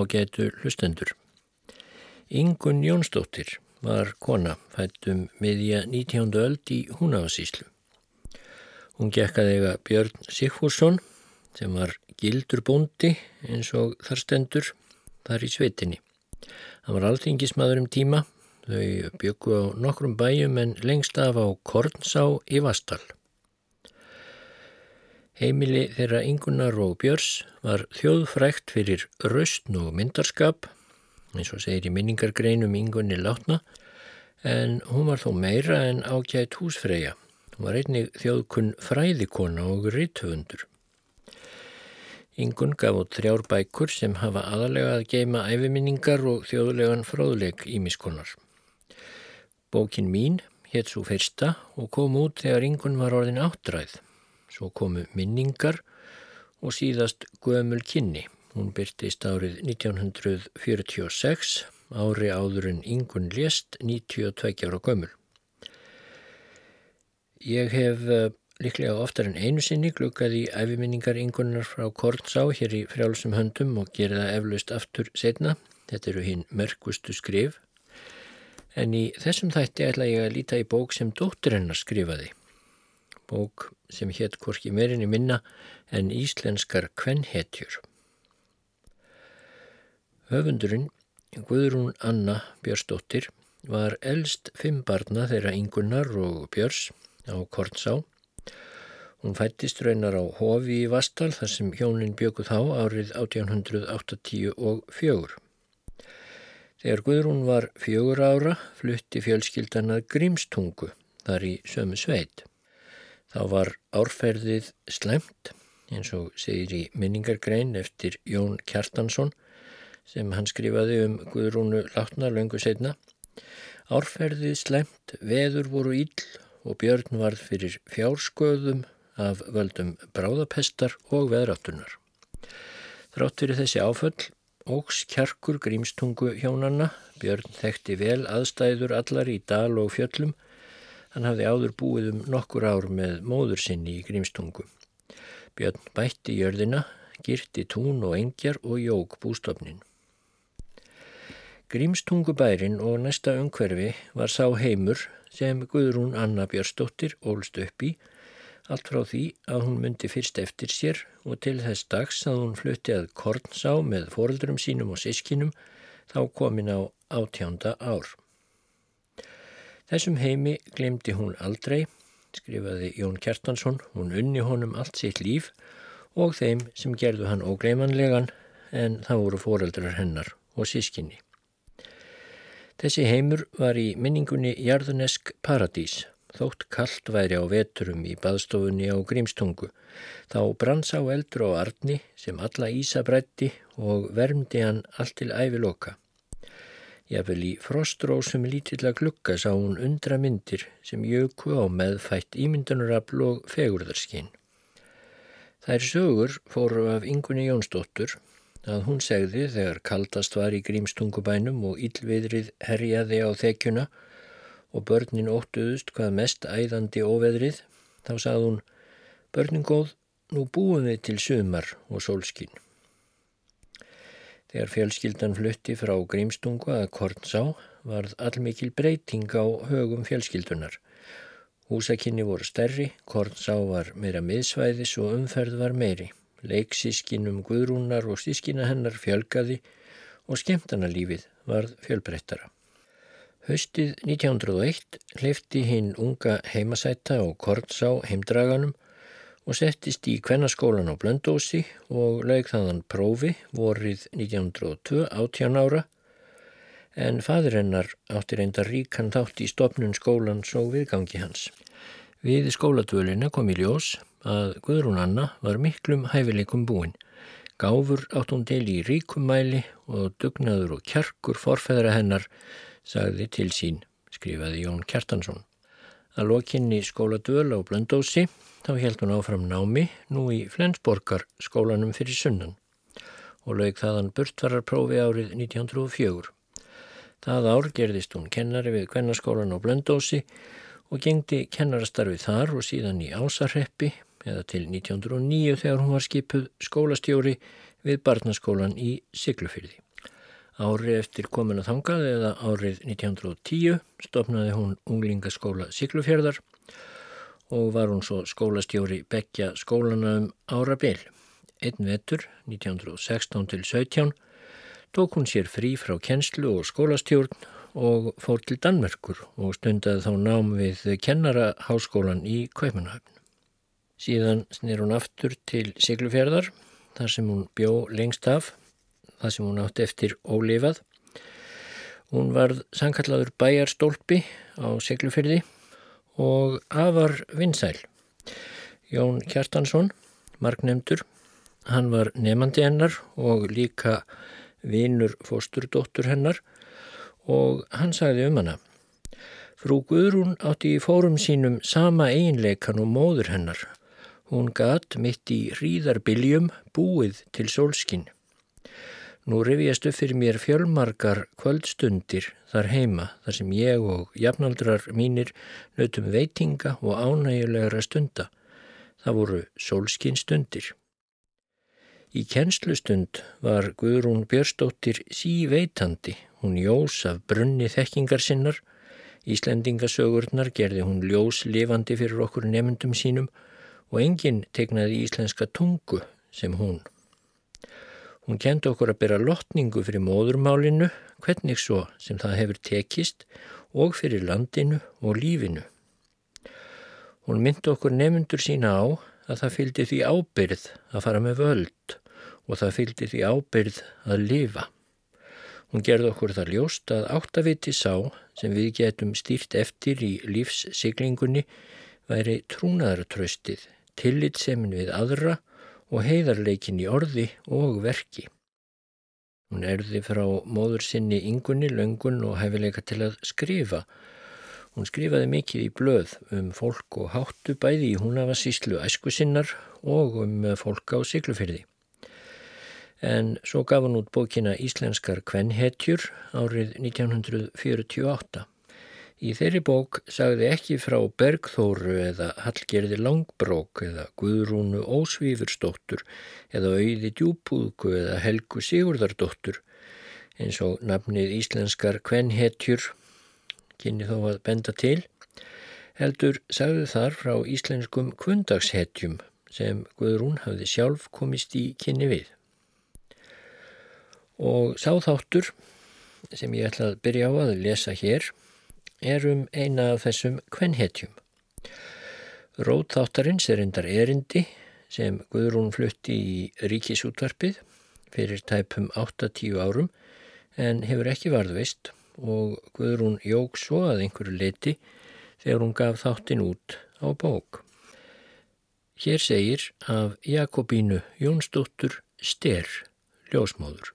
ágætu hlustendur. Ingun Jónsdóttir var kona fættum miðja 19. öld í Húnavasíslu. Hún gekkaði eiga Björn Sigfússon sem var gildur bóndi eins og þar stendur þar í sveitinni. Hann var alþingismadur um tíma, þau byggu á nokkrum bæjum en lengst af á Kornsá í Vastal. Heimili þeirra Ingunar og Björs var þjóðfrækt fyrir raustn og myndarskap, eins og segir í minningargreinum Ingunni látna, en hún var þó meira en ágætt húsfreyja. Hún var einnig þjóðkunn fræðikona og ritthöfundur. Ingun gaf út þrjár bækur sem hafa aðalega að geima æfiminningar og þjóðlegan fróðleik ímiskonar. Bókin mín hétt svo fyrsta og kom út þegar Ingun var orðin áttræð. Svo komu minningar og síðast Gömul kynni. Hún byrtist árið 1946, ári áður en yngun lést 92 ára gömul. Ég hef uh, líklega oftar en einu sinni glukkað í æfiminningar yngunar frá Kornsá hér í frjálsum höndum og gera það eflaust aftur setna. Þetta eru hinn mörgustu skrif. En í þessum þætti ætla ég að líta í bók sem dóttur hennar skrifaði bók sem hétt hvorki meirinni minna en íslenskar kvenhetjur. Höfundurinn, Guðrún Anna Björnsdóttir, var eldst fimm barna þeirra Ingunnar og Björns á Kornsá. Hún fættist raunar á Hofi í Vastal þar sem hjónin bjökuð þá árið 1880 og fjögur. Þegar Guðrún var fjögur ára flutti fjölskyldanað Grímstungu þar í sömu sveit. Þá var árferðið slemt eins og segir í minningargrein eftir Jón Kjartansson sem hann skrifaði um Guðrúnu látna löngu setna. Árferðið slemt, veður voru íll og björn varð fyrir fjársköðum af völdum bráðapestar og veðráttunar. Þrátt fyrir þessi áföll, ógs kjarkur grímstungu hjónanna, björn þekkti vel aðstæður allar í dal og fjöllum Hann hafði áður búið um nokkur ár með móður sinni í Grímstungu. Björn bætti jörðina, girti tún og engjar og jók bústofnin. Grímstungubærin og næsta umhverfi var sá heimur sem Guðrún Anna Björnsdóttir ólst upp í, allt frá því að hún myndi fyrst eftir sér og til þess dags að hún flutti að Kornsá með foreldrum sínum og sískinum þá komin á átjánda ár. Þessum heimi glemdi hún aldrei, skrifaði Jón Kjartansson, hún unni honum allt sitt líf og þeim sem gerðu hann ógleimanlegan en það voru foreldrar hennar og sískinni. Þessi heimur var í minningunni Jarðunesk Paradís, þótt kallt væri á veturum í baðstofunni á Grímstungu. Þá branns á eldur á arni sem alla Ísa brætti og vermdi hann allt til æviloka. Jafnvel í frostrósum lítilla glukka sá hún undra myndir sem jöku á meðfætt ímyndanurafl og fegurðarskinn. Þær sögur fóru af yngunni Jónsdóttur að hún segði þegar kaldast var í grímstungubænum og yllviðrið herjaði á þekjuna og börnin óttuðust hvað mest æðandi óveðrið, þá sað hún, börnin góð, nú búum við til sumar og sólskinn. Þegar fjölskyldan flutti frá Grímstungu að Kornsá varð allmikil breyting á högum fjölskyldunar. Húsakinni voru stærri, Kornsá var meira miðsvæðis og umferð var meiri. Leiksískinum Guðrúnar og sískina hennar fjölgaði og skemmtanalífið varð fjölbreyttara. Haustið 1901 hleyfti hinn unga heimasæta og Kornsá heimdraganum og settist í kvennaskólan á Blöndósi og laug þaðan prófi vorið 1902 átján ára en fadur hennar átti reynda ríkan þátt í stopnun skólans og viðgangi hans. Við skóladvölina kom í ljós að Guðrún Anna var miklum hæfileikum búin. Gáfur átt hún til í ríkum mæli og dugnaður og kjarkur forfæðra hennar sagði til sín, skrifaði Jón Kjartansson. Að lokinni skóladvöl á Blöndósi þá held hún áfram námi nú í Flensborgar skólanum fyrir sunnan og laug þaðan burtvararprófi árið 1904. Það ár gerðist hún kennari við Kvennaskólan á Blöndósi og gengdi kennarastarfi þar og síðan í Ásarreppi eða til 1909 þegar hún var skipuð skólastjóri við barnaskólan í Siglufyrði. Árið eftir komin að þangað eða árið 1910 stopnaði hún unglingaskóla Siglufjörðar og var hún svo skólastjóri begja skólana um ára byl. Einn vetur, 1916 til 17, tók hún sér frí frá kennslu og skólastjórn og fór til Danmerkur og stundaði þá nám við kennaraháskólan í Kaupanhöfn. Síðan snir hún aftur til Siglufjörðar, þar sem hún bjó lengst af það sem hún átti eftir ólifað. Hún varð sankalladur bæjarstólpi á seglufyrði og afar vinsæl. Jón Kjartansson, marknemdur, hann var nefandi hennar og líka vinur fósturdóttur hennar og hann sagði um hana. Frú Guðrún átti í fórum sínum sama einleikan og móður hennar. Hún gatt mitt í hríðarbiljum búið til sólskinn. Nú rifjast upp fyrir mér fjölmarkar kvöldstundir þar heima þar sem ég og jafnaldrar mínir nautum veitinga og ánægulegra stunda. Það voru sólskinstundir. Í kennslustund var Guðrún Björstóttir síveitandi. Hún jós af brunni þekkingar sinnar. Íslendingasögurnar gerði hún ljós lifandi fyrir okkur nefndum sínum og enginn tegnaði íslenska tungu sem hún. Hún kendi okkur að byrja lotningu fyrir móðurmálinu, hvernig svo sem það hefur tekist og fyrir landinu og lífinu. Hún myndi okkur nefnundur sína á að það fylgdi því ábyrð að fara með völd og það fylgdi því ábyrð að lifa. Hún gerði okkur það ljóst að áttaviti sá sem við getum stýrt eftir í lífssiglingunni væri trúnaðartröstið, tillitsemin við aðra og heiðarleikin í orði og verki. Hún erði frá móður sinni yngunni, löngun og hefileika til að skrifa. Hún skrifaði mikið í blöð um fólk og háttu bæði í húnafa síslu æsku sinnar og um fólk á siglufyrði. En svo gaf hún út bókina Íslenskar kvenhetjur árið 1948. Í þeirri bók sagði ekki frá Bergþóru eða Hallgerði Langbrók eða Guðrúnu Ósvífursdóttur eða Auði Djúbúðku eða Helgu Sigurdardóttur eins og nafnið íslenskar kvenhetjur kynni þó að benda til heldur sagði þar frá íslenskum kvöndagshetjum sem Guðrún hafði sjálf komist í kynni við. Og sáþáttur sem ég ætla að byrja á að lesa hér er um eina af þessum kvenhetjum. Róðþáttarins er endar erindi sem Guðrún flutti í ríkisútvarpið fyrir tæpum 8-10 árum en hefur ekki varðvist og Guðrún jóg svo að einhverju leiti þegar hún gaf þáttin út á bók. Hér segir af Jakobínu Jónsdóttur Ster, ljósmóður.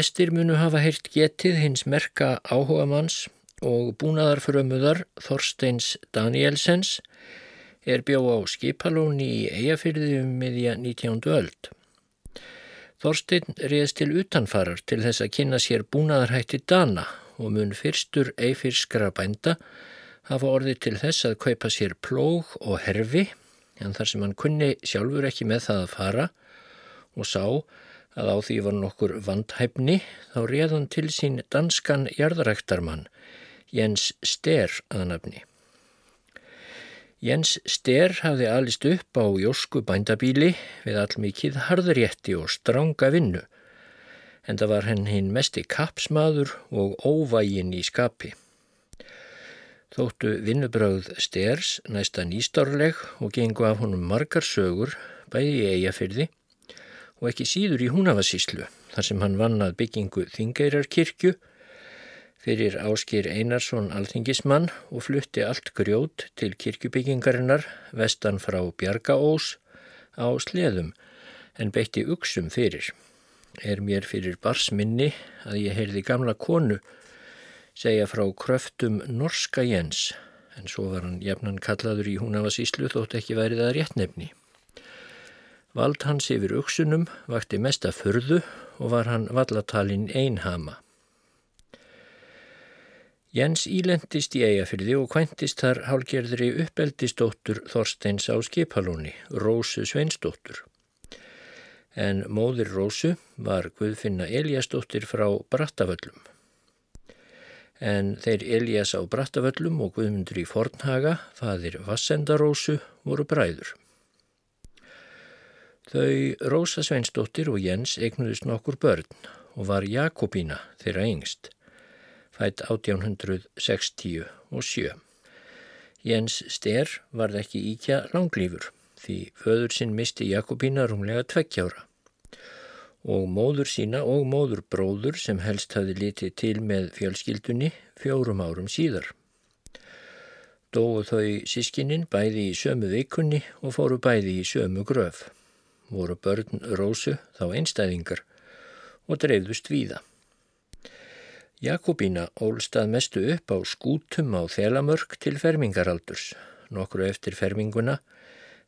Flestir munu hafa heyrt getið hins merka áhugamanns og búnaðarfrömuðar Þorsteins Danielsens er bjó á skipalóni í eigafyrði um miðja 19. öld. Þorstein réðst til utanfarar til þess að kynna sér búnaðarhætti Dana og mun fyrstur eifirskra bænda hafa orðið til þess að kaupa sér plóg og herfi en þar sem hann kunni sjálfur ekki með það að fara og sá að á því var nokkur vandhæfni þá réðan til sín danskan jarðaræktarmann Jens Ster að nafni. Jens Ster hafði alist upp á jósku bændabíli við allmikið harðrétti og stránga vinnu, en það var henn hinn mesti kapsmaður og óvægin í skapi. Þóttu vinnubröð Sters næsta nýstárleg og gengu af honum margar sögur, bæði í eigafyrði og ekki síður í húnafasíslu, þar sem hann vannað byggingu Þingeirarkirkju fyrir Áskir Einarsson alþingismann og flutti allt grjót til kirkjubyggingarinnar vestan frá Bjargaós á sleðum en beitti uksum fyrir. Er mér fyrir barsminni að ég heyrði gamla konu segja frá kröftum Norska Jens en svo var hann jafnan kallaður í húnavasíslu þótt ekki værið að réttnefni. Vald hans yfir uksunum vakti mesta förðu og var hann vallatalinn einhama. Jens ílendist í eigafyrði og kvæntist þar hálgerðri uppeldistóttur Þorsteins á skipalóni, Rósu Sveinsdóttur. En móðir Rósu var Guðfinna Eliasdóttir frá Brattavöllum. En þeir Elias á Brattavöllum og Guðmundur í Fornhaga, fadir Vassendarósu, voru bræður. Þau Rósa Sveinsdóttir og Jens eignuðist nokkur börn og var Jakobína þeirra yngst fætt 1867. Jens Ster varð ekki íkja langlýfur því föður sinn misti Jakobína rúmlega tveggjára og móður sína og móður bróður sem helst hafi litið til með fjölskyldunni fjórum árum síðar. Dóðu þau sískininn bæði í sömu vikunni og fóru bæði í sömu gröf. Voru börn rósu þá einstæðingar og dreifðust víða. Jakobína ólstað mestu upp á skútum á þelamörk til fermingaraldurs. Nokkru eftir ferminguna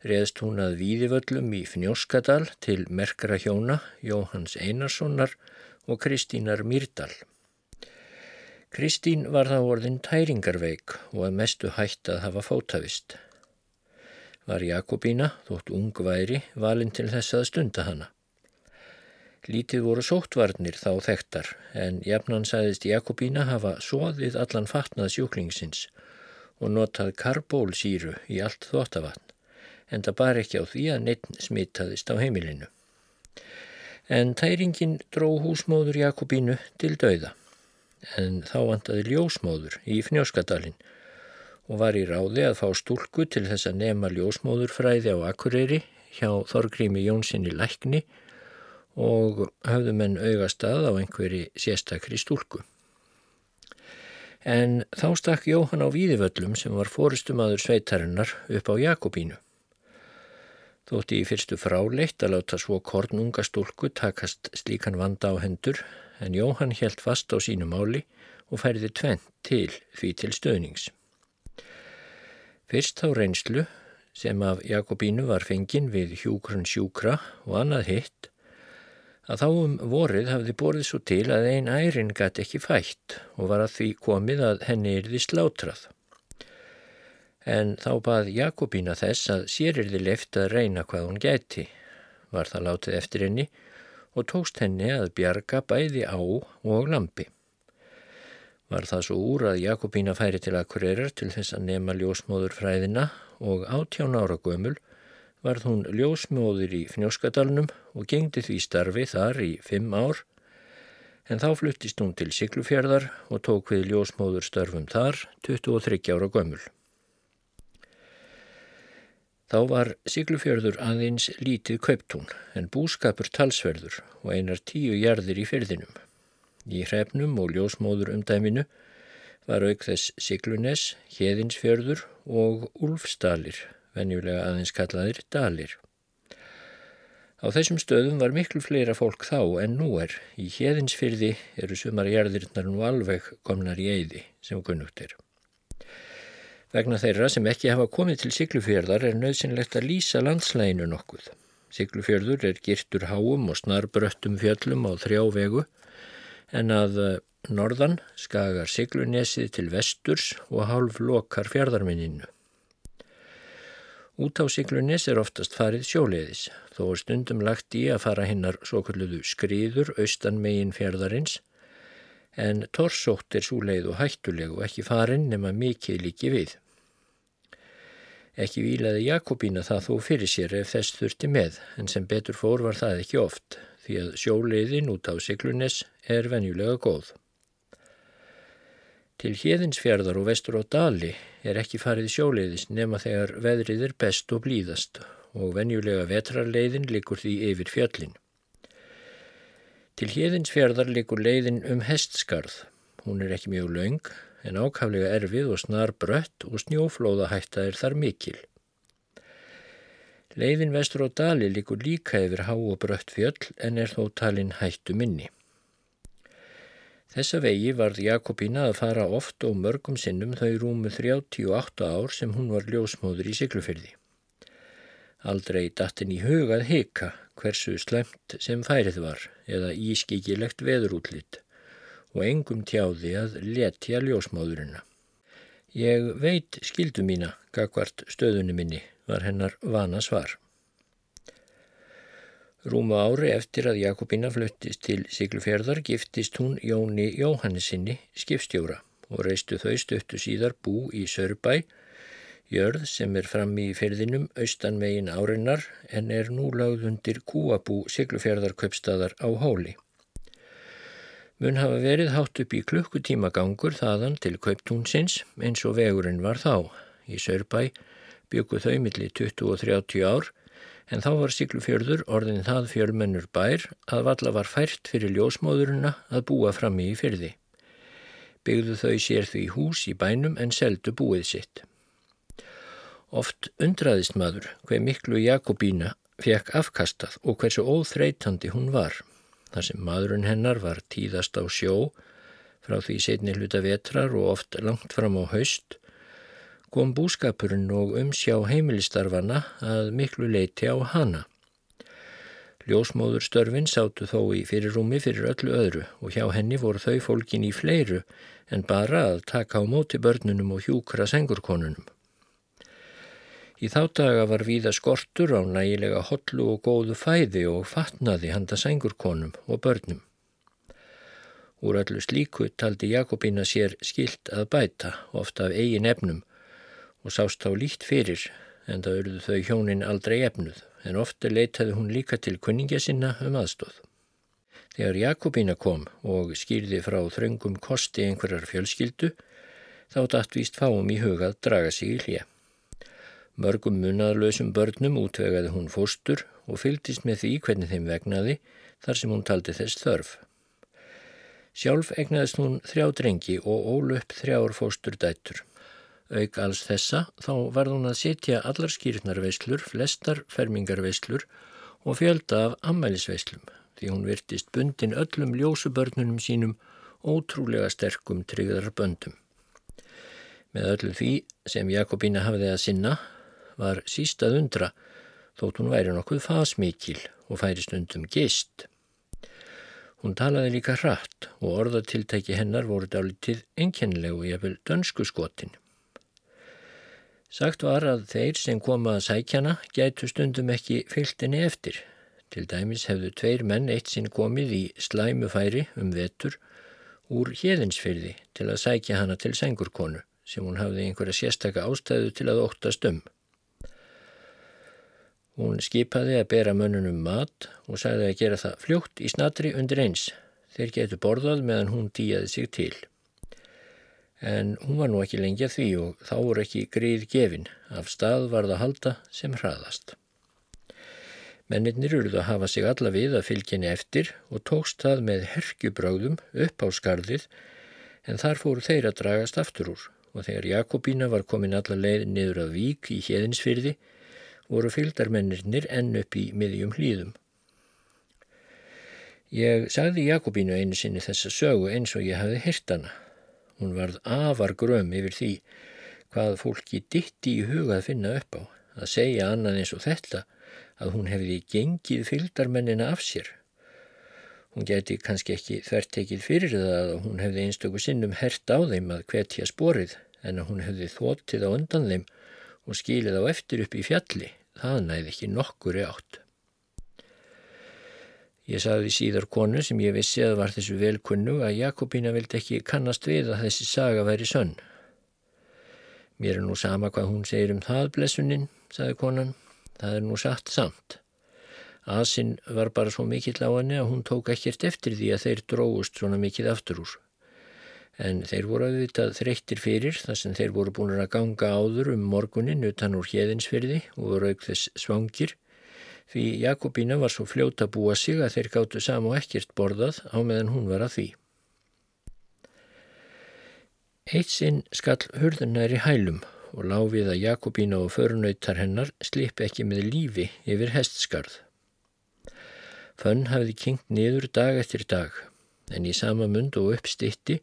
reðst hún að Víðivöllum í Fnjóskadal til merkra hjóna Jóhans Einarssonar og Kristínar Myrdal. Kristín var þá orðin tæringarveik og að mestu hætt að hafa fótavist. Var Jakobína, þótt ung væri, valin til þess að stunda hana. Lítið voru sóttvarnir þá þekktar en jafnan sæðist Jakobína hafa soðið allan fatnað sjúklingsins og notað karbólsýru í allt þóttavatn en það bar ekki á því að neitt smitaðist á heimilinu. En tæringin dró húsmóður Jakobínu til dauða en þá vantaði ljósmóður í Fnjóskadalinn og var í ráði að fá stúlku til þess að nema ljósmóðurfræði á Akureyri hjá Þorgrími Jónssoni Lækni og hafðu menn augast að á einhverji sérstakri stúlku. En þá stakk Jóhann á Víðivöllum sem var fórustumadur sveitarinnar upp á Jakobínu. Þótti í fyrstu fráleitt að láta svo kornunga stúlku takast slíkan vanda á hendur en Jóhann helt fast á sínu máli og færði tvent til því til stöðnings. Fyrst þá reynslu sem af Jakobínu var fengin við hjúkrun sjúkra og annað hitt að þá um vorið hafði borðið svo til að ein ærin gæti ekki fætt og var að því komið að henni erði slátrað. En þá bað Jakobína þess að sér erði left að reyna hvað hún gæti. Var það látið eftir henni og tókst henni að bjarga bæði á og lampi. Var það svo úr að Jakobína færi til Akureyrar til þess að nema ljósmóður fræðina og átján ára gömul varð hún ljósmóður í Fnjóskadalunum og gengdi því starfi þar í fimm ár en þá fluttist hún til Siglufjörðar og tók við ljósmóður störfum þar 23 ára gömul. Þá var Siglufjörður aðeins lítið kauptún en búskapur talsverður og einar tíu jarðir í fyrðinum. Í hrefnum og ljósmóður umdæminu var auk þess Siglunes, Hjeðinsfjörður og Úlfstalir venjulega aðeins kallaðir dalir. Á þessum stöðum var miklu fleira fólk þá en nú er. Í hérðinsfyrði eru sumar jarðirinnar nú alveg komnar í eyði sem kunnugt er. Vegna þeirra sem ekki hafa komið til Siglufjörðar er nöðsynlegt að lýsa landslæginu nokkuð. Siglufjörður er girtur háum og snarbröttum fjöllum á þrjá vegu en að norðan skagar Siglunesið til vesturs og hálf lokar fjörðarminninu. Út á Siglunis er oftast farið sjóleiðis, þó er stundum lagt í að fara hinnar svo kalluðu skriður austan megin fjörðarins, en torsótt er svo leið og hættuleg og ekki farin nema mikið líki við. Ekki výlaði Jakobína það þó fyrir sér ef þess þurfti með, en sem betur fór var það ekki oft, því að sjóleiðin út á Siglunes er venjulega góð. Til híðinsfjörðar og vestur á Dali er ekki farið sjóleiðis nema þegar veðrið er best og blíðast og venjulega vetrarleiðin likur því yfir fjöllin. Til híðinsfjörðar likur leiðin um hestskarð. Hún er ekki mjög laung en ákaflega erfið og snar brött og snjóflóðahætta er þar mikil. Leiðin vestur á dali likur líka yfir há og brött fjöll en er þó talin hættu minni. Þessa vegi varð Jakobína að fara oft og mörgum sinnum þau rúmu 38 ár sem hún var ljósmóður í Siglufyrði. Aldrei dattin í hugað hika hversu slemt sem færið var eða ískikilegt veðurútlitt og engum tjáði að letja ljósmáðurina. Ég veit skildu mína, gagvart stöðunni minni, var hennar vana svar. Rúma ári eftir að Jakobina fluttist til Siglufjörðar giftist hún Jóni Jóhannesinni skipstjóra og reistu þau stöttu síðar bú í Sörbæ, jörð sem er fram í fyrðinum austanmegin árinnar en er nú lagð undir kúabú Siglufjörðar köpstaðar á hóli mun hafa verið hátt upp í klukkutíma gangur þaðan til kauptúnsins eins og vegurinn var þá. Í Sörbæ byggu þau millir 20 og 30 ár en þá var Siglufjörður orðin það fjölmennur bær að valla var fært fyrir ljósmóðurina að búa frammi í fyrði. Byggðu þau sér því hús í bænum en seldu búið sitt. Oft undraðist maður hver miklu Jakobína fekk afkastað og hversu óþreytandi hún var þar sem maðurinn hennar var tíðast á sjó frá því setni hluta vetrar og oft langt fram á haust, kom búskapurinn og umsjá heimilistarfana að miklu leiti á hana. Ljósmóðurstörfin sátu þó í fyrirrúmi fyrir öllu öðru og hjá henni voru þau fólkin í fleiru en bara að taka á móti börnunum og hjúkra sengurkonunum. Í þá daga var víða skortur á nægilega hollu og góðu fæði og fatnaði handa sængurkonum og börnum. Úr öllu slíku taldi Jakobína sér skilt að bæta, ofta af eigin efnum, og sást þá lít fyrir, en það auððu þau hjónin aldrei efnuð, en ofta leitaði hún líka til kunningja sinna um aðstóð. Þegar Jakobína kom og skýrði frá þröngum kosti einhverjar fjölskyldu, þá dætt víst fáum í hugað draga sig í hlið. Mörgum munadlausum börnum útvegaði hún fóstur og fylgdist með því hvernig þeim vegnaði þar sem hún taldi þess þörf. Sjálf egnaðist hún þrjá drengi og ól upp þrjár fóstur dættur. Auk alls þessa þá varð hún að setja allar skýrnarveislur, flestar fermingarveislur og fjölda af ammælisveislum því hún virtist bundin öllum ljósubörnunum sínum ótrúlega sterkum tryggðar böndum. Með öllu því sem Jakobína hafði að sinna var sístað undra þótt hún væri nokkuð fasmikil og færi stundum gist. Hún talaði líka hratt og orðatiltæki hennar voru dálitið enkennileg og vil dönsku skotin. Sagt var að þeir sem koma að sækjana gætu stundum ekki fylgtinni eftir. Til dæmis hefðu tveir menn eitt sinn komið í slæmufæri um vetur úr hérðinsfyrði til að sækja hana til sengurkonu sem hún hafði einhverja sérstaka ástæðu til að óttast um. Hún skipaði að bera mönnunum mat og sagði að gera það fljótt í snatri undir eins. Þeir getu borðað meðan hún dýjaði sig til. En hún var nú ekki lengja því og þá voru ekki gríð gefin. Af stað var það halda sem hraðast. Mennirnir eruð að hafa sig alla við að fylgjeni eftir og tókst það með herkjubröðum upp á skarðið en þar fóru þeir að dragast aftur úr og þegar Jakobína var komin alla leið niður að vík í hjeðinsfyrði voru fylgdarmennirnir enn upp í miðjum hlýðum. Ég sagði Jakobínu einu sinni þessa sögu eins og ég hafði hirt hana. Hún varð afar gröm yfir því hvað fólki ditti í huga að finna upp á, að segja annan eins og þetta að hún hefði gengið fylgdarmennina af sér. Hún geti kannski ekki þvertekið fyrir það að hún hefði einstöku sinnum hert á þeim að hvetja sporið en að hún hefði þóttið á undan þeim og skilið á eftir upp í fjalli það næði ekki nokkur í átt. Ég saði síðar konu sem ég vissi að var þessu velkunnu að Jakobína vildi ekki kannast við að þessi saga væri sönn. Mér er nú sama hvað hún segir um það, blessunin, sagði konan. Það er nú satt samt. Asinn var bara svo mikill á henni að hún tók ekkert eftir því að þeir dróust svona mikill aftur úr. En þeir voru auðvitað þreyttir fyrir þar sem þeir voru búin að ganga áður um morgunin utan úr hjeðinsfyrði og voru auk þess svangir því Jakobína var svo fljóta búa sig að þeir gáttu sam og ekkert borðað á meðan hún var að því. Eitt sinn skall hurðunar í hælum og láfið að Jakobína og förunautar hennar slipi ekki með lífi yfir hestskarð. Fönn hafði kynkt niður dag eftir dag, en í sama mund og uppstitti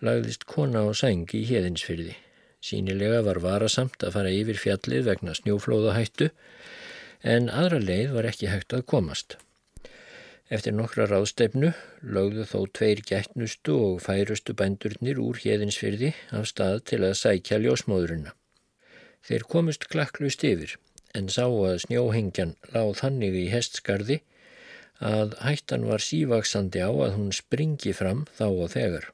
lagðist kona á sængi í heðinsfyrði. Sínilega var varasamt að fara yfir fjallið vegna snjóflóðahættu, en aðra leið var ekki hægt að komast. Eftir nokkra ráðstefnu lögðu þó tveir gætnustu og færustu bændurnir úr hérðinsfyrði af stað til að sækja ljósmóðurina. Þeir komust klakklust yfir en sá að snjóhengjan láð þannig í hestskarði að hættan var sívaksandi á að hún springi fram þá og þegar.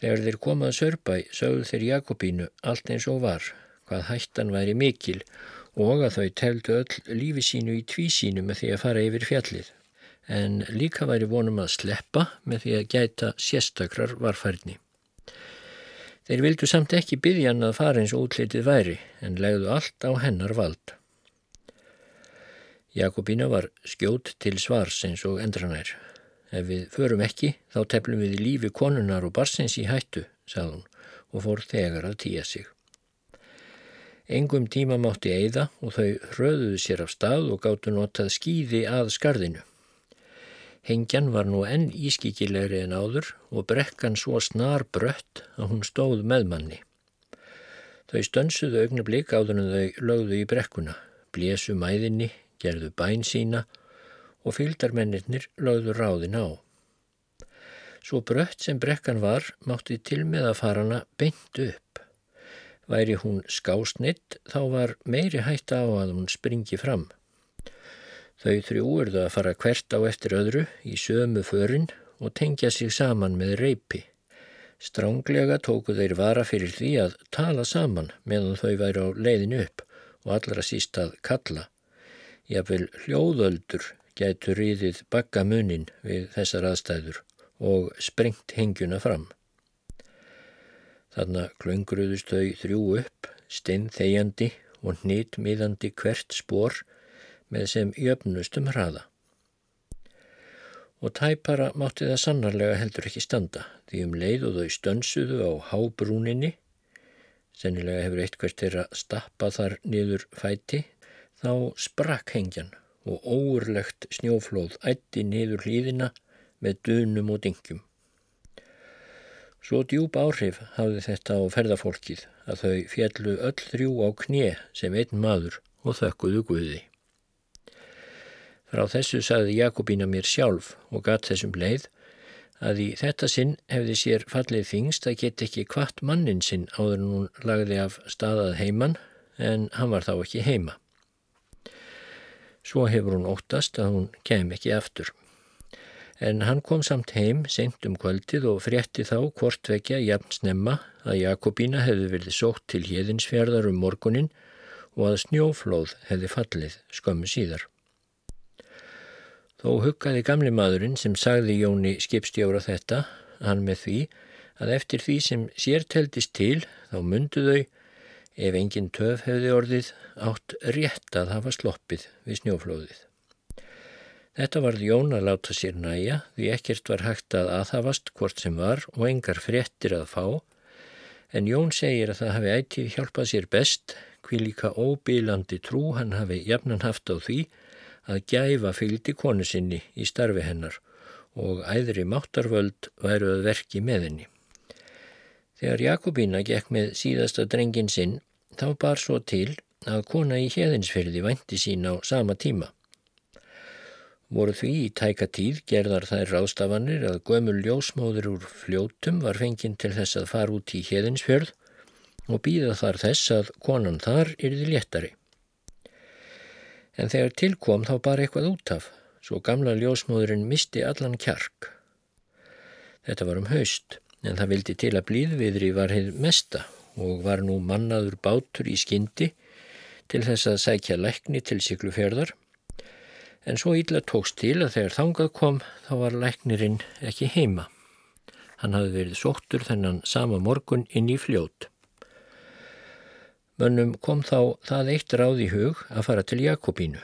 Þegar þeir komað sörpæ sögðu þeir Jakobínu allt eins og var, hvað hættan væri mikil og að þau teldu öll lífi sínu í tvísínu með því að fara yfir fjallið. En líka væri vonum að sleppa með því að gæta sérstakrar varfærni. Þeir vildu samt ekki byggja hann að fara eins og útlitið væri en legðu allt á hennar vald. Jakobína var skjót til svars eins og endranær. Ef við förum ekki þá teflum við lífi konunar og barsins í hættu, sagði hún og fór þegar að týja sig. Engum tíma mátti eigða og þau hröðuðu sér af stað og gáttu notað skýði að skarðinu. Hengjan var nú enn ískikilegri en áður og brekkan svo snar brött að hún stóð með manni. Þau stönsuðu augnablík áður en þau lögðu í brekkuna, blésu mæðinni, gerðu bæn sína og fylgdarmennir lögðu ráðin á. Svo brött sem brekkan var mátti til með að fara hana beint upp. Væri hún skásnitt þá var meiri hætta á að hún springi fram. Þau þrjú urðu að fara hvert á eftir öðru í sömu förin og tengja sig saman með reypi. Stránglega tóku þeir vara fyrir því að tala saman meðan þau væri á leiðin upp og allra síst að kalla. Jáfnvel hljóðöldur gætu ríðið bakka munin við þessar aðstæður og sprengt hengjuna fram. Þarna klöngruðust þau þrjú upp, stinn þegjandi og hnýtt miðandi hvert spór með sem jöfnustum hraða. Og tæpara mátti það sannarlega heldur ekki standa því um leið og þau stönsuðu á hábrúninni, sennilega hefur eitthvað til að stappa þar niður fæti, þá sprakk hengjan og óurlegt snjóflóð ætti niður hlýðina með dunum og dingjum. Svo djúb áhrif hafði þetta á ferðafólkið að þau fjallu öll þrjú á knje sem einn maður og þökkuðu Guði. Frá þessu sagði Jakobína mér sjálf og gatt þessum leið að í þetta sinn hefði sér fallið þingst að geta ekki kvart mannin sinn áður en hún lagði af staðað heiman en hann var þá ekki heima. Svo hefur hún óttast að hún kem ekki aftur en hann kom samt heim senkt um kvöldið og frétti þá hvort vekja jafn snemma að Jakobína hefði verið sótt til hjeðinsfjörðar um morgunin og að snjóflóð hefði fallið skömmu síðar. Þó huggaði gamli maðurinn sem sagði Jóni skipstjóra þetta, hann með því að eftir því sem sér teldist til þá myndu þau, ef engin töf hefði orðið, átt rétt að hafa sloppið við snjóflóðið. Þetta varð Jón að láta sér næja því ekkert var hægt að aðhafast hvort sem var og engar fréttir að fá en Jón segir að það hafi ættið hjálpað sér best hví líka óbílandi trú hann hafi jafnan haft á því að gæfa fylgdi konu sinni í starfi hennar og æðri máttarvöld væru að verki með henni. Þegar Jakobína gekk með síðasta drengin sinn þá bar svo til að kona í heðinsferði vænti sín á sama tíma voru því í tæka tíð gerðar þær ráðstafanir að gömul ljósmóður úr fljótum var fenginn til þess að fara út í heðinsfjörð og býða þar þess að konan þar yrði léttari. En þegar tilkom þá bara eitthvað út af, svo gamla ljósmóðurinn misti allan kjark. Þetta var um haust, en það vildi til að blíðviðri var heið mesta og var nú mannaður bátur í skyndi til þess að sækja lækni til Siglufjörðar en svo ítla tókst til að þegar þangað kom þá var læknirinn ekki heima. Hann hafði verið sóttur þennan sama morgun inn í fljót. Mönnum kom þá það eitt ráð í hug að fara til Jakobínu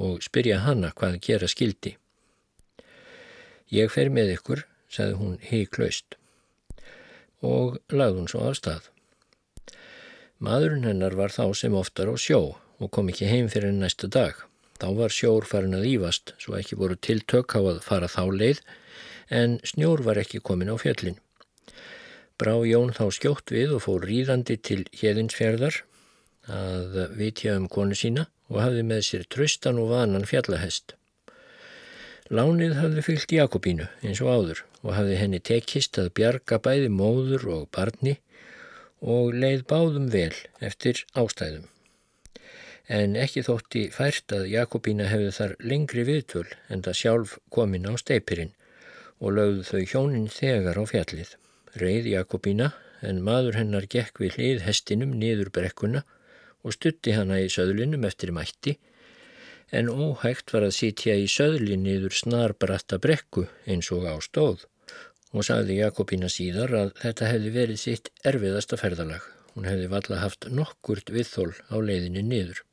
og spyrja hanna hvað gera skildi. Ég fer með ykkur, sagði hún heiklaust og lagði hún svo af stað. Maðurinn hennar var þá sem oftar á sjó og kom ekki heim fyrir næsta dag. Þá var sjór farin að ívast svo ekki voru tiltök á að fara þá leið en snjór var ekki komin á fjöllin. Brá Jón þá skjótt við og fór ríðandi til hérðinsferðar að vitja um konu sína og hafði með sér tröstan og vanan fjallahest. Lánið hafði fyllt Jakobínu eins og áður og hafði henni tekist að bjarga bæði móður og barni og leið báðum vel eftir ástæðum. En ekki þótti fært að Jakobína hefði þar lengri viðtöl en það sjálf komin á steipirinn og lögðu þau hjónin þegar á fjallið. Reið Jakobína en maður hennar gekk við hlið hestinum niður brekkuna og stutti hana í söðlinum eftir mætti en óhægt var að sitja í söðlin niður snarbratta brekku eins og á stóð og sagði Jakobína síðar að þetta hefði verið sitt erfiðasta ferðalag. Hún hefði valla haft nokkurt viðþól á leiðinni niður.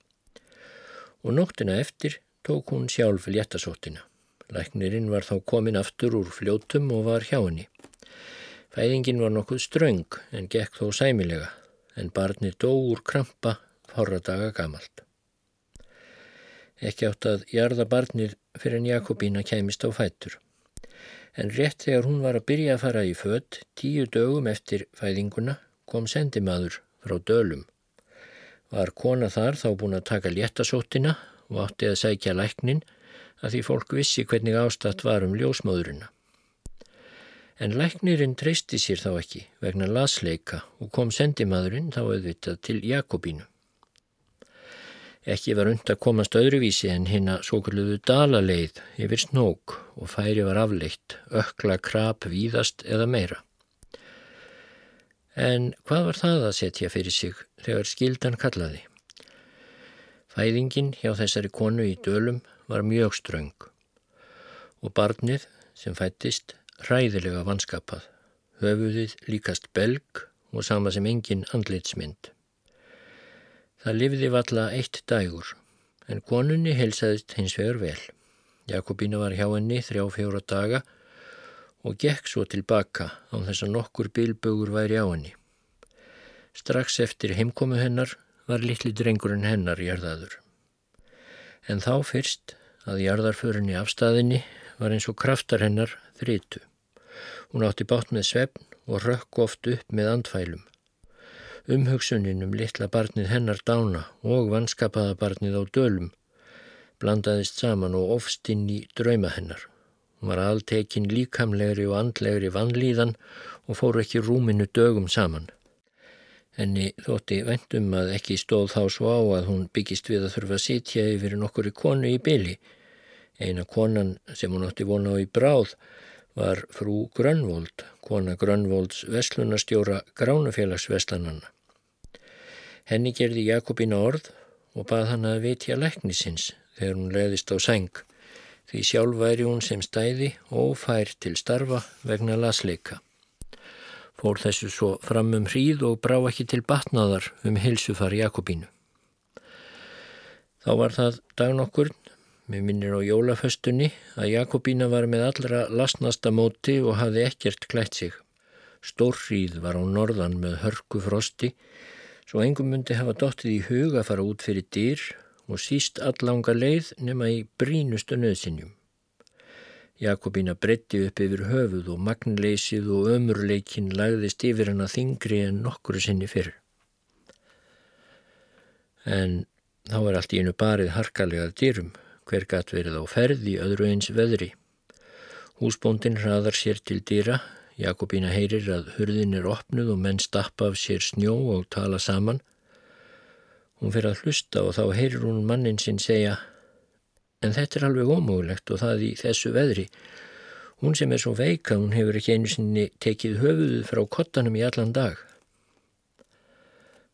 Og nóttina eftir tók hún sjálf léttasóttina. Læknirinn var þá komin aftur úr fljótum og var hjá henni. Fæðingin var nokkuð ströng en gekk þó sæmilega en barni dó úr krampa horra daga gamalt. Ekki átt að jarða barnir fyrir en Jakobína kæmist á fættur en rétt þegar hún var að byrja að fara í fött, tíu dögum eftir fæðinguna, kom sendimaður frá dölum. Var kona þar þá búin að taka léttasóttina og átti að sækja læknin að því fólk vissi hvernig ástatt var um ljósmáðurina. En læknirinn treysti sér þá ekki vegna lasleika og kom sendimaðurinn þá auðvitað til Jakobínu. Ekki var und að komast öðruvísi en hinn að svo kalluðu dalaleið yfir snók og færi var afleitt, ökla krap víðast eða meira. En hvað var það að setja fyrir sig þegar skildan kallaði? Fæðingin hjá þessari konu í dölum var mjög ströng og barnið sem fættist ræðilega vanskapað, höfuðið líkast belg og sama sem engin andlitsmynd. Það lifði valla eitt dægur, en konunni helsaðist hins vegar vel. Jakobína var hjá henni þrjá fjóra daga og gekk svo tilbaka á þess að nokkur bilbögur væri á henni. Strax eftir heimkomu hennar var litli drengurinn hennar jarðaður. En þá fyrst að jarðarförinni afstæðinni var eins og kraftar hennar þrítu. Hún átti bátt með svefn og rökk oft upp með andfælum. Umhugsunin um litla barnið hennar dána og vanskapaða barnið á dölum blandaðist saman og ofst inn í drauma hennar. Hún var alltekinn líkamlegri og andlegri vannlíðan og fór ekki rúminu dögum saman. Henni þótti vendum að ekki stóð þá svo á að hún byggist við að þurfa að sitja yfir nokkur í konu í byli. Eina konan sem hún átti vona á í bráð var frú Grönvold, kona Grönvolds veslunastjóra Gránufélagsveslananna. Henni gerði Jakobína orð og bað hann að vitja læknisins þegar hún leðist á sæng því sjálf væri hún sem stæði og fær til starfa vegna lasleika. Fór þessu svo fram um hríð og brá ekki til batnaðar um hilsufar Jakobínu. Þá var það dagnokkur, með minnir á jólaföstunni, að Jakobína var með allra lasnasta móti og hafði ekkert klætt sig. Stórrýð var á norðan með hörku frosti svo engum myndi hafa dottið í hug að fara út fyrir dyr og síst allanga leið nema í brínustu nöðsinjum. Jakobína breytti upp yfir höfuð og magnleysið og ömurleikin lagðist yfir hana þingri en nokkuru sinni fyrr. En þá var allt í einu barið harkalegað dyrum, hver gatt verið á ferð í öðru eins veðri. Húsbóndin hraðar sér til dyra, Jakobína heyrir að hurðin er opnuð og menn stappa af sér snjó og tala saman. Hún fyrir að hlusta og þá heyrir hún mannin sinn segja en þetta er alveg ómögulegt og það í þessu veðri. Hún sem er svo veika, hún hefur ekki einu sinni tekið höfuðu frá kottanum í allan dag.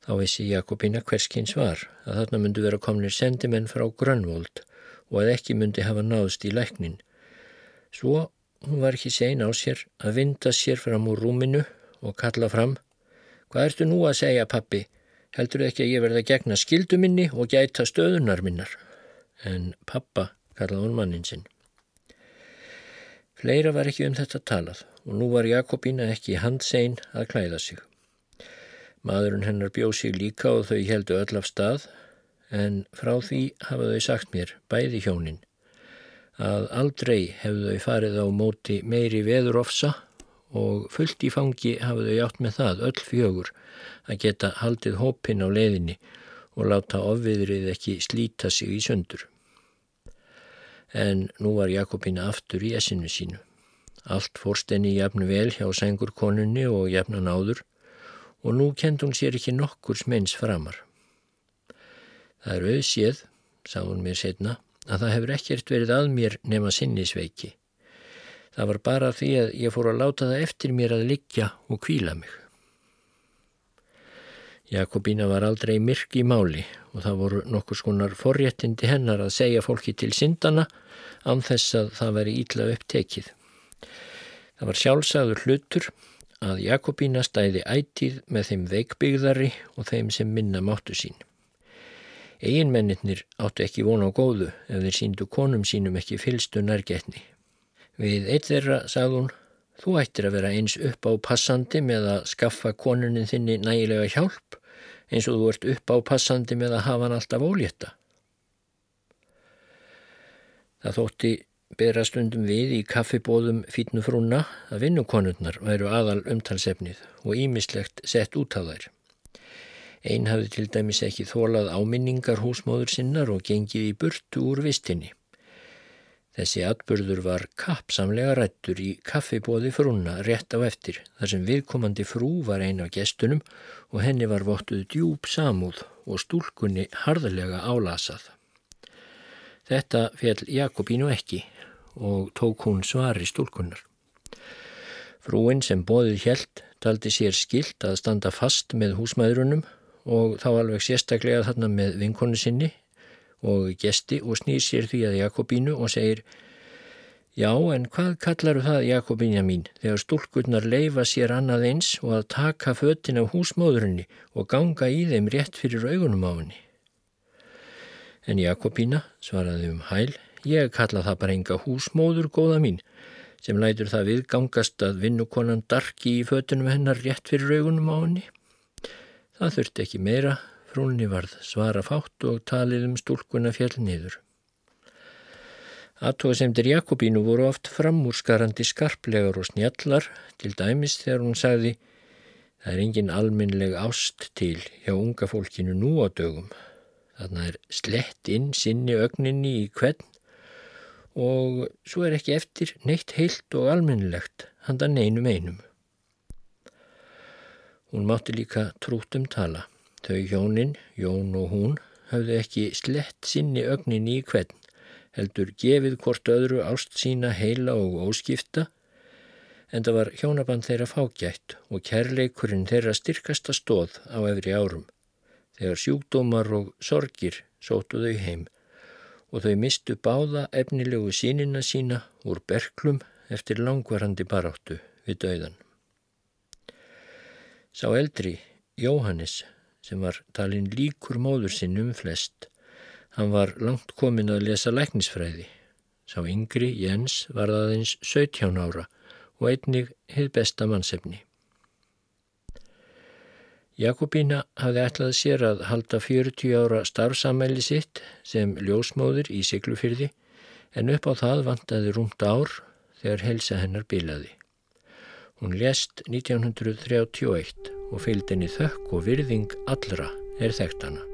Þá vissi Jakobína hverskins var að þarna myndu vera komnir sendimenn frá Grönvold og að ekki myndi hafa náðst í læknin. Svo hún var ekki sein á sér að vinda sér fram úr rúminu og kalla fram Hvað ertu nú að segja pappi? Heldur ekki að ég verða gegna skildu minni og gæta stöðunar minnar? En pappa kallaði hún mannin sinn. Fleira var ekki um þetta talað og nú var Jakobína ekki handsein að klæða sig. Maðurinn hennar bjóð sig líka og þau heldu öll af stað en frá því hafa þau sagt mér, bæði hjónin, að aldrei hefðu þau farið á móti meiri veðurofsa og fullt í fangi hafa þau átt með það öll fjögur að geta haldið hópin á leiðinni og láta ofviðrið ekki slíta sig í söndur. En nú var Jakobina aftur í essinu sínu. Allt fórst enni jafn vel hjá sængur konunni og jafnan áður og nú kend hún sér ekki nokkurs meins framar. Það er auðséð, sá hún mér setna, að það hefur ekkert verið að mér nema sinnisveiki. Það var bara því að ég fór að láta það eftir mér að liggja og kvíla mig. Jakobína var aldrei myrk í máli og það voru nokkur skonar forréttindi hennar að segja fólki til syndana án þess að það veri ítla upptekið. Það var sjálfsagður hlutur að Jakobína stæði ætið með þeim veikbyggðari og þeim sem minna máttu sín. Eginmennir áttu ekki vona á góðu ef þeir síndu konum sínum ekki fylstu nærgetni. Við eitt þeirra sagði hún, þú ættir að vera eins upp á passandi með að skaffa konunin þinni nægilega hjálp eins og þú ert upp á passandi með að hafa hann alltaf ólétta. Það þótti bera stundum við í kaffibóðum fítnufrúna að vinnukonurnar væru aðal umtalsefnið og ímislegt sett út á þær. Einn hafði til dæmis ekki þólað áminningar húsmóður sinnar og gengið í burtu úr vistinni. Þessi atbyrður var kappsamlega rættur í kaffibóði frúna rétt á eftir þar sem viðkomandi frú var eina af gestunum og henni var vottuð djúb samúð og stúlkunni harðlega álasað. Þetta fjall Jakobínu ekki og tók hún svari stúlkunnar. Frúin sem bóðið hjælt taldi sér skilt að standa fast með húsmaðurunum og þá alveg sérstaklega þarna með vinkonu sinni og gesti og snýr sér því að Jakobínu og segir Já, en hvað kallaru það Jakobínja mín þegar stúlkunnar leifa sér annað eins og að taka föttin af húsmóðurinni og ganga í þeim rétt fyrir augunum á henni? En Jakobína svaraði um hæl Ég kalla það bara enga húsmóður góða mín sem lætur það viðgangast að vinnukonan darki í fötunum hennar rétt fyrir augunum á henni. Það þurfti ekki meira, frúnni varð svara fátt og talið um stúlkunna fjall niður. Aðtóðasemdir Jakobínu voru oft framúrskarandi skarplegar og snjallar til dæmis þegar hún sagði Það er engin alminleg ást til hjá unga fólkinu nú á dögum. Þarna er slett inn sinni ögninni í hvern og svo er ekki eftir neitt heilt og almennilegt handan einum einum. Hún mátti líka trútum tala. Þau hjónin, Jón og hún, hafði ekki slett sinni ögnin í hvern, heldur gefið hvort öðru ást sína heila og óskipta, en það var hjónaband þeirra fágætt og kærleikurinn þeirra styrkasta stóð á efri árum, þegar sjúkdómar og sorgir sótu þau heim og þau mistu báða efnilegu sínina sína úr berklum eftir langvarandi baráttu við dauðan. Sá eldri, Jóhannes, sem var talin líkur móður sinn um flest, hann var langt komin að lesa læknisfræði. Sá yngri, Jens, var aðeins 17 ára og einnig hefð besta mannsefni. Jakobína hafði ætlað sér að halda 40 ára starfsamæli sitt sem ljósmóður í Siglufyrði en upp á það vantaði rúmt ár þegar helsa hennar bilaði. Hún lést 1931 og fylgd henni þökk og virðing allra er þekkt hana.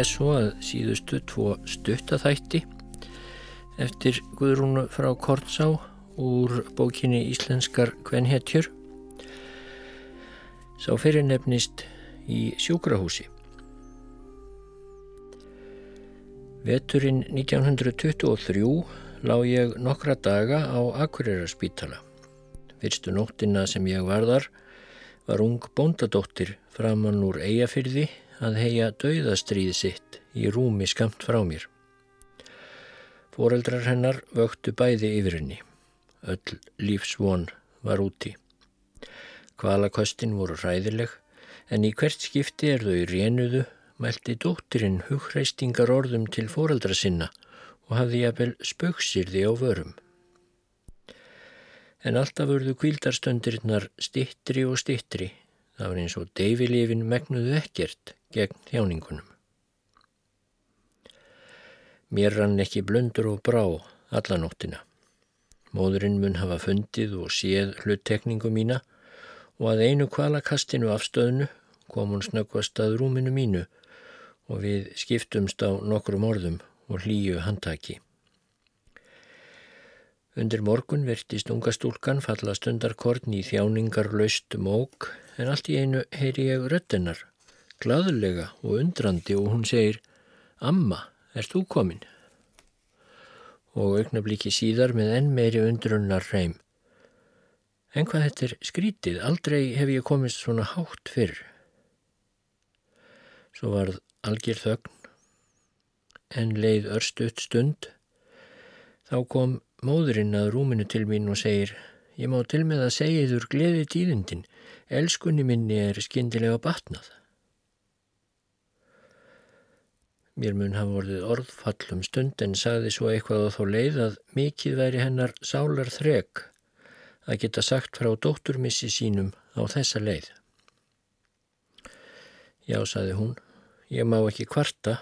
Les svo að síðustu tvo stuttaþætti eftir Guðrúnu frá Kortsá úr bókinni Íslenskar kvenhetjur sá fyrir nefnist í sjúkrahúsi. Veturinn 1923 lág ég nokkra daga á Akureyraspítala. Fyrstu nóttina sem ég varðar var ung bóndadóttir framann úr eigafyrði að heia dauðastríði sitt í rúmi skamt frá mér. Fóreldrar hennar vöktu bæði yfir henni. Öll lífsvon var úti. Kvalakostin voru ræðileg en í hvert skipti er þau rénuðu mælti dóttirinn hugreistingar orðum til fóreldra sinna og hafði jafnvel spöksirði á vörum. En alltaf vörðu kvíldarstöndirinnar stittri og stittri. Það var eins og deyfilifin megnuðu ekkert gegn þjáningunum. Mér rann ekki blöndur og brá allanóttina. Móðurinn mun hafa fundið og séð hluttekningu mína og að einu kvalakastinu afstöðnu kom hún snöggvast að rúminu mínu og við skiptumst á nokkrum orðum og hlýju handtaki. Undir morgun vertist unga stúlkan falla stundarkorn í þjáningar laust mók en allt í einu heyri ég röttenar, gladulega og undrandi og hún segir Amma, er þú komin? Og augnabliki síðar með enn meiri undrunnar reym. En hvað þetta er skrítið, aldrei hef ég komist svona hátt fyrr. Svo varð algjör þögn, en leið örstuðt stund. Þá kom móðurinn að rúminu til mín og segir, ég má til með að segja þur gleði tíðindin, elskunni minni er skindilega batnað. Mér mun hafa vorið orðfallum stund en sagði svo eitthvað á þá leið að mikið væri hennar sálar þreg að geta sagt frá dótturmissi sínum á þessa leið. Já, saði hún, ég má ekki kvarta,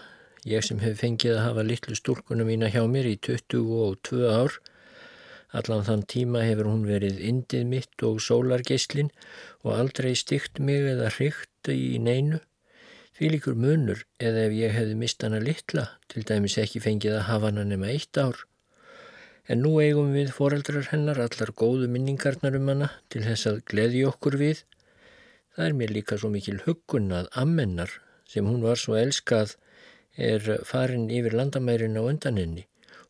ég sem hef fengið að hafa litlu stúlkunum mína hjá mér í 22 ár, allan þann tíma hefur hún verið indið mitt og sólargeislin og aldrei stygt mig eða hrygt í neinu. Því líkur munur eða ef ég hefði mist hana litla, til dæmis ekki fengið að hafa hana nema eitt ár En nú eigum við foreldrar hennar allar góðu minningarnar um hana til þess að gleði okkur við. Það er mér líka svo mikil huggun að ammennar sem hún var svo elskað er farin yfir landamærin á undan henni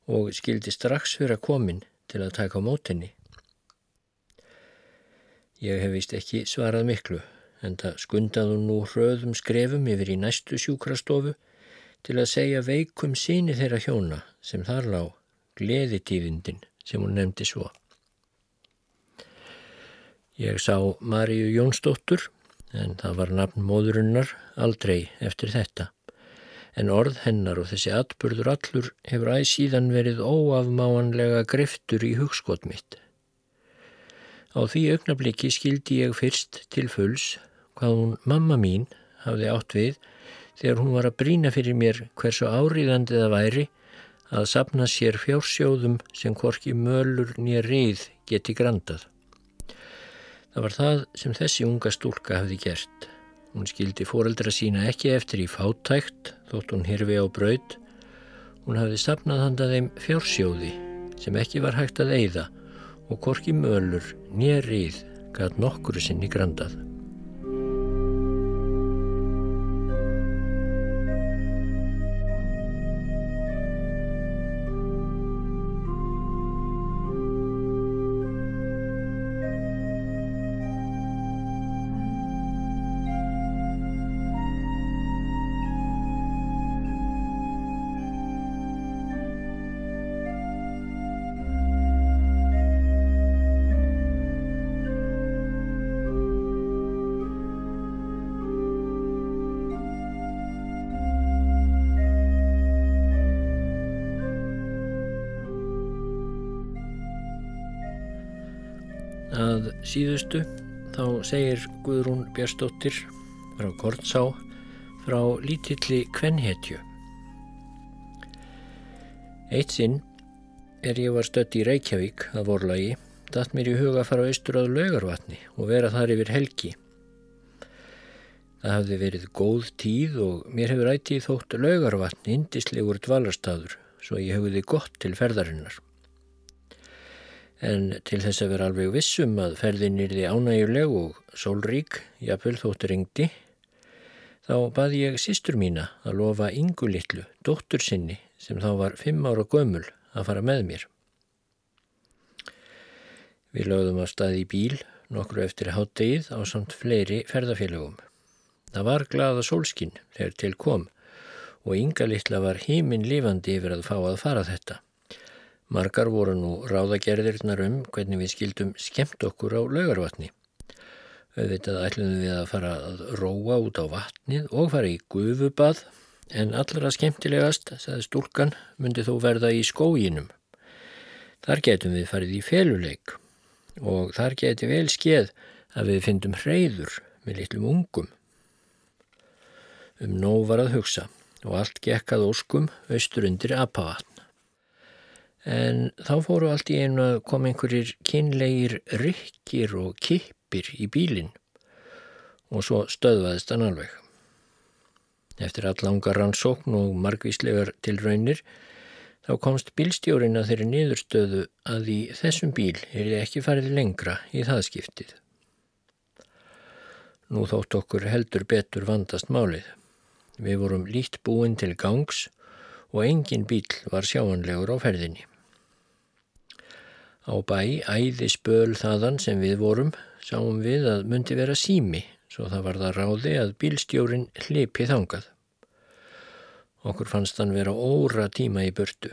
og skildi strax fyrir að komin til að taka á mótinni. Ég hef vist ekki svarað miklu en það skundaðu nú hröðum skrefum yfir í næstu sjúkrastofu til að segja veikum síni þeirra hjóna sem þar lág gleðitífindin sem hún nefndi svo. Ég sá Maríu Jónsdóttur en það var nafn móðurinnar aldrei eftir þetta. En orð hennar og þessi atbyrður allur hefur æg síðan verið óafmáanlega greftur í hugskot mitt. Á því augnabliki skildi ég fyrst til fulls hvað hún mamma mín hafði átt við þegar hún var að brína fyrir mér hversu áriðandið að væri að sapna sér fjársjóðum sem hvorki mölur nýja reyð geti grandað. Það var það sem þessi unga stúlka hafði gert. Hún skildi fóreldra sína ekki eftir í fátækt þótt hún hirfi á braud. Hún hafði sapnað handað þeim fjársjóði sem ekki var hægt að eigða og hvorki mölur nýja reyð gæt nokkuru sinni grandað. Að síðustu þá segir Guðrún Björnsdóttir frá Kortsá frá lítilli kvenhetju. Eitt sinn er ég var stött í Reykjavík að vorlagi, datt mér í huga að fara austur að laugarvatni og vera þar yfir helgi. Það hafði verið góð tíð og mér hefur ætið þótt laugarvatn indislegur dvalarstaður svo ég hefði gott til ferðarinnar. En til þess að vera alveg vissum að ferðin yrði ánæguleg og sólrík, jafnvel þótt ringdi, þá baði ég sístur mína að lofa yngu litlu, dóttur sinni sem þá var fimm ára gömul að fara með mér. Við lögðum að staði í bíl nokkru eftir háttegið á samt fleiri ferðafélagum. Það var glada sólskinn þegar til kom og ynga litla var heiminn lifandi yfir að fá að fara þetta. Margar voru nú ráðagerðirnar um hvernig við skildum skemmt okkur á laugarvatni. Auðvitað ætlum við að fara að róa út á vatnið og fara í gufubað en allra skemmtilegast, sagði stúlkan, myndi þó verða í skóginum. Þar getum við farið í feluleik og þar geti vel skeið að við fyndum hreyður með litlum ungum. Um nóg var að hugsa og allt gekkað óskum austur undir apavatn. En þá fóru allt í einu að koma einhverjir kynlegir rykkir og kippir í bílinn og svo stöðvaðist hann alveg. Eftir allanga rannsókn og margvíslegar til raunir þá komst bílstjórin að þeirri niðurstöðu að í þessum bíl er ekki farið lengra í það skiptið. Nú þótt okkur heldur betur vandast málið. Við vorum lít búin til gangs og engin bíl var sjáanlegur á ferðinni. Á bæ, æði spöl þaðan sem við vorum, sáum við að myndi vera sími, svo það var það ráði að bílstjórin hlipi þangað. Okkur fannst hann vera óra tíma í burtu,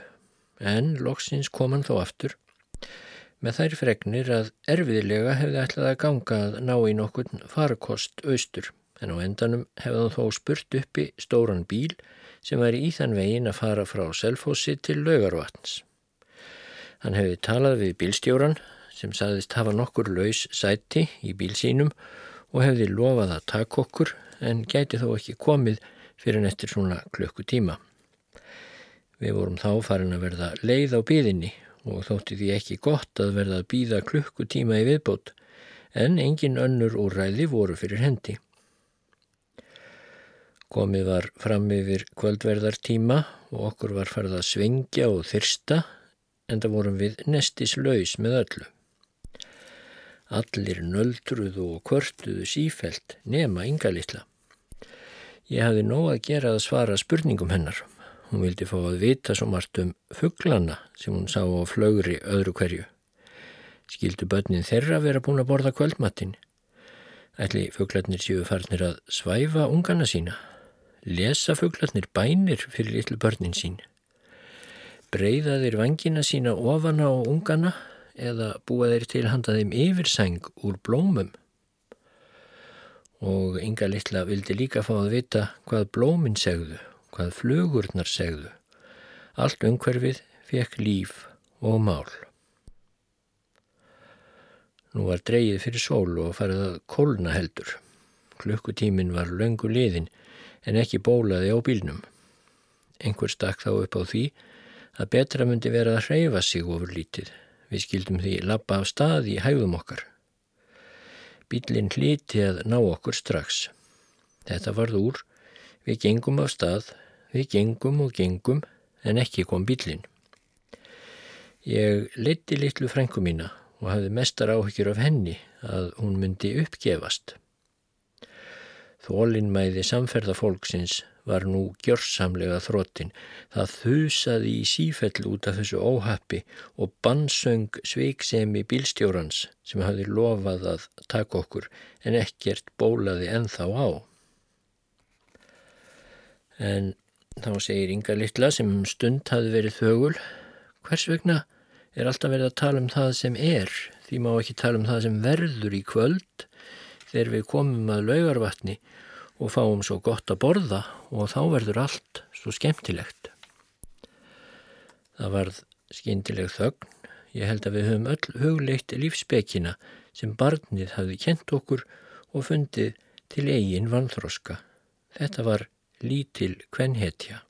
en loksins kom hann þó aftur, með þær fregnir að erfiðilega hefði ætlað að ganga að ná í nokkur farkost austur en á endanum hefði hann þó spurt uppi stóran bíl sem væri í þann vegin að fara frá Selfossi til Laugarvatns. Hann hefði talað við bílstjóran sem saðist hafa nokkur laus sæti í bíl sínum og hefði lofað að taka okkur en gæti þó ekki komið fyrir en eftir svona klukkutíma. Við vorum þá farin að verða leið á bíðinni og þótti því ekki gott að verða að bíða klukkutíma í viðbót en engin önnur úrræði voru fyrir hendi. Komið var fram yfir kvöldverðartíma og okkur var farið að svingja og þyrsta en það vorum við nestis laus með öllu. Allir nöldruðu og kvörtuðu sífelt nema ynga litla. Ég hafði nóg að gera að svara spurningum hennar. Hún vildi fá að vita svo margt um fugglana sem hún sá á flögri öðru hverju. Skildu börnin þeirra vera búin að borða kvöldmattin. Ætli fugglarnir séu farnir að svæfa ungana sína lesa fugglarnir bænir fyrir litlu börnin sín. Breiða þeir vangina sína ofan á ungana eða búa þeir til handa þeim yfirsæng úr blómum. Og ynga litla vildi líka fá að vita hvað blómin segðu, hvað flugurnar segðu. Allt umhverfið fekk líf og mál. Nú var dreyið fyrir sól og farið að kólna heldur. Klukkutímin var löngu liðin en ekki bólaði á bílnum. Einhver stakk þá upp á því að betra myndi vera að hreyfa sig ofur lítið. Við skildum því lappa af stað í hægum okkar. Bílinn hlíti að ná okkur strax. Þetta varð úr, við gengum af stað, við gengum og gengum en ekki kom bílinn. Ég leiti litlu frængu mína og hafði mestar áhyggjur af henni að hún myndi uppgefast. Þólinnmæði samferðafólksins var nú gjörsamlega þróttin. Það þusaði í sífell út af þessu óhappi og bannsöng sveiksemi bílstjórans sem hafi lofað að taka okkur en ekkert bólaði enþá á. En þá segir Inga Littla sem um stund hafi verið þögul, hvers vegna er alltaf verið að tala um það sem er, því má ekki tala um það sem verður í kvöld þegar við komum að laugarvatni og fáum svo gott að borða og þá verður allt svo skemmtilegt. Það varð skindileg þögn. Ég held að við höfum öll hugleitt lífsbekina sem barnið hafði kent okkur og fundið til eigin vanþroska. Þetta var lítil kvenhetja.